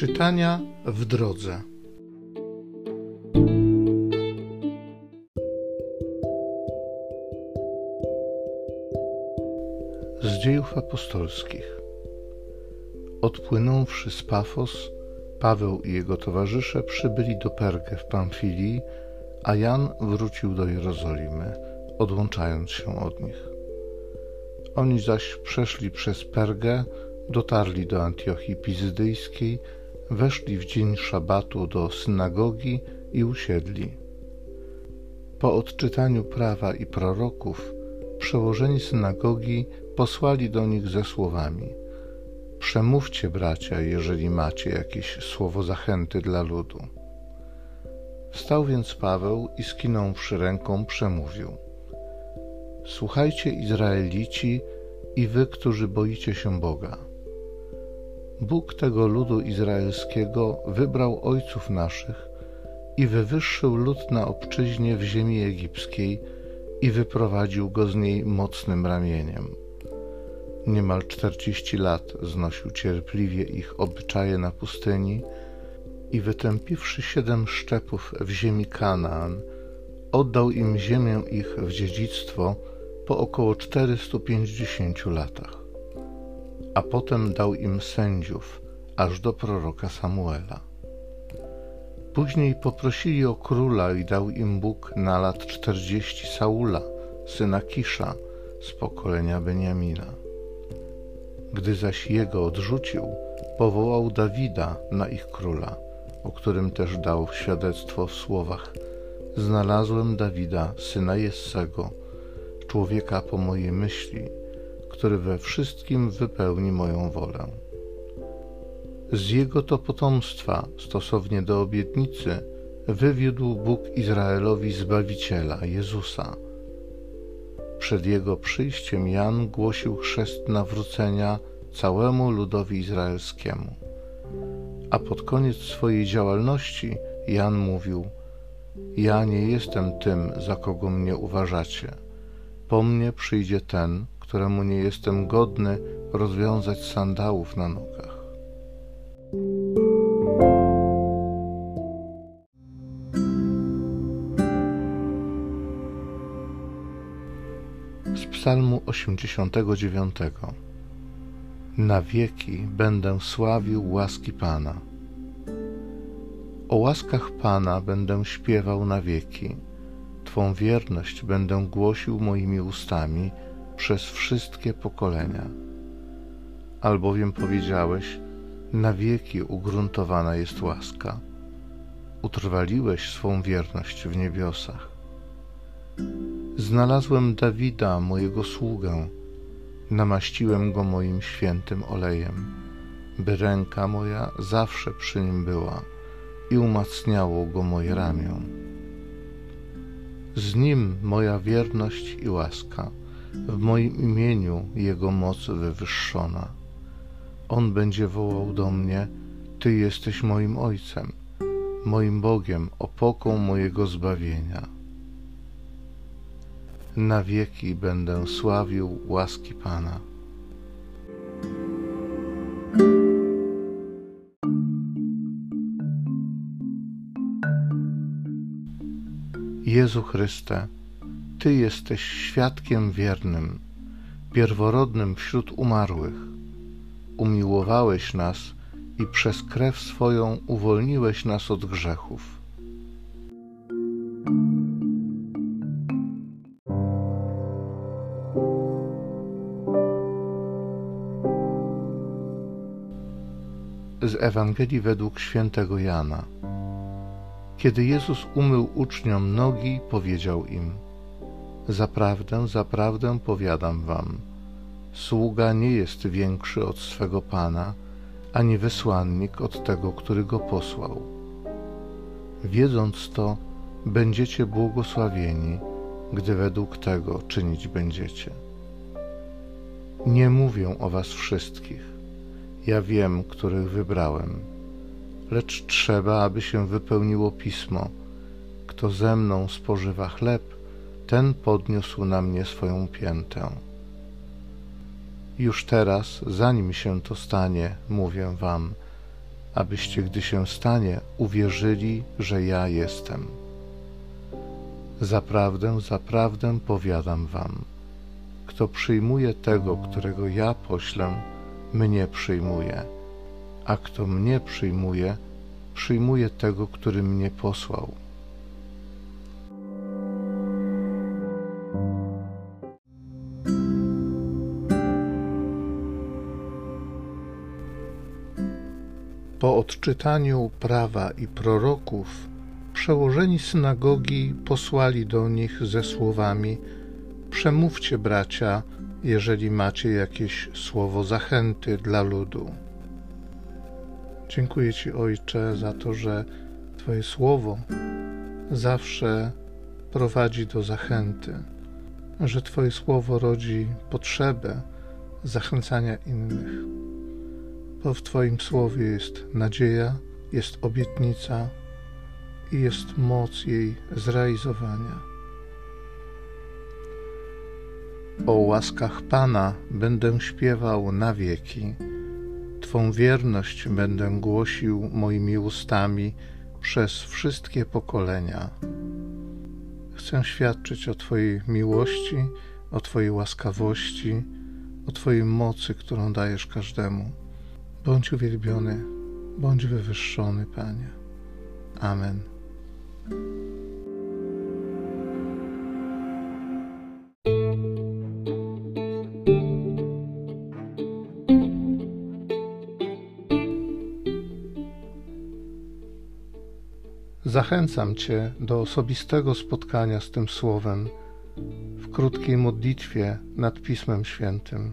Czytania w drodze. Z dziejów apostolskich. Odpłynąwszy z Pafos, Paweł i jego towarzysze przybyli do Pergę w Pamfilii, a Jan wrócił do Jerozolimy, odłączając się od nich. Oni zaś przeszli przez Pergę, dotarli do Antiochii Pizdyjskiej, weszli w dzień szabatu do synagogi i usiedli. Po odczytaniu prawa i proroków, przełożeni synagogi posłali do nich ze słowami: Przemówcie, bracia, jeżeli macie jakieś słowo zachęty dla ludu. Wstał więc Paweł i skinąwszy ręką przemówił: Słuchajcie, Izraelici, i wy, którzy boicie się Boga. Bóg tego ludu izraelskiego wybrał ojców naszych i wywyższył lud na obczyźnie w ziemi egipskiej i wyprowadził go z niej mocnym ramieniem. Niemal czterdzieści lat znosił cierpliwie ich obyczaje na pustyni i wytępiwszy siedem szczepów w ziemi Kanaan, oddał im ziemię ich w dziedzictwo po około 450 latach a potem dał im sędziów, aż do proroka Samuela. Później poprosili o króla i dał im Bóg na lat czterdzieści Saula, syna Kisza, z pokolenia Beniamina. Gdy zaś jego odrzucił, powołał Dawida na ich króla, o którym też dał świadectwo w słowach: Znalazłem Dawida, syna Jessego, człowieka po mojej myśli, który we wszystkim wypełni moją wolę. Z jego to potomstwa, stosownie do obietnicy, wywiódł Bóg Izraelowi Zbawiciela, Jezusa. Przed jego przyjściem Jan głosił chrzest nawrócenia całemu ludowi izraelskiemu. A pod koniec swojej działalności Jan mówił: Ja nie jestem tym, za kogo mnie uważacie. Po mnie przyjdzie ten, któremu nie jestem godny rozwiązać sandałów na nogach. Z Psalmu 89 Na wieki będę sławił łaski Pana. O łaskach Pana będę śpiewał na wieki. Twą wierność będę głosił moimi ustami przez wszystkie pokolenia. Albowiem powiedziałeś, na wieki ugruntowana jest łaska. Utrwaliłeś swą wierność w niebiosach. Znalazłem Dawida, mojego sługę, namaściłem go moim świętym olejem, by ręka moja zawsze przy nim była i umacniało go moje ramię. Z nim moja wierność i łaska w moim imieniu Jego moc wywyższona. On będzie wołał do mnie: Ty jesteś moim Ojcem, moim Bogiem, opoką mojego zbawienia. Na wieki będę sławił łaski Pana. Jezu Chryste, ty jesteś świadkiem wiernym, pierworodnym wśród umarłych. Umiłowałeś nas i przez krew swoją uwolniłeś nas od grzechów. Z Ewangelii według świętego Jana. Kiedy Jezus umył uczniom nogi, powiedział im: Zaprawdę, zaprawdę powiadam wam, sługa nie jest większy od swego Pana, ani wysłannik od tego, który go posłał. Wiedząc to, będziecie błogosławieni, gdy według tego czynić będziecie. Nie mówię o was wszystkich. Ja wiem, których wybrałem. Lecz trzeba, aby się wypełniło pismo. Kto ze mną spożywa chleb, ten podniósł na mnie swoją piętę. Już teraz, zanim się to stanie, mówię wam, abyście, gdy się stanie, uwierzyli, że ja jestem. Zaprawdę, zaprawdę powiadam wam, kto przyjmuje tego, którego ja poślę, mnie przyjmuje, a kto mnie przyjmuje, przyjmuje tego, który mnie posłał. Po odczytaniu prawa i proroków, przełożeni synagogi posłali do nich ze słowami: Przemówcie, bracia, jeżeli macie jakieś słowo zachęty dla ludu. Dziękuję Ci, Ojcze, za to, że Twoje słowo zawsze prowadzi do zachęty, że Twoje słowo rodzi potrzebę zachęcania innych. Bo w Twoim słowie jest nadzieja, jest obietnica i jest moc jej zrealizowania. O łaskach Pana będę śpiewał na wieki. Twą wierność będę głosił moimi ustami przez wszystkie pokolenia. Chcę świadczyć o Twojej miłości, o Twojej łaskawości, o Twojej mocy, którą dajesz każdemu. Bądź uwielbiony, bądź wywyższony, Panie. Amen. Zachęcam Cię do osobistego spotkania z tym Słowem w krótkiej modlitwie nad Pismem Świętym.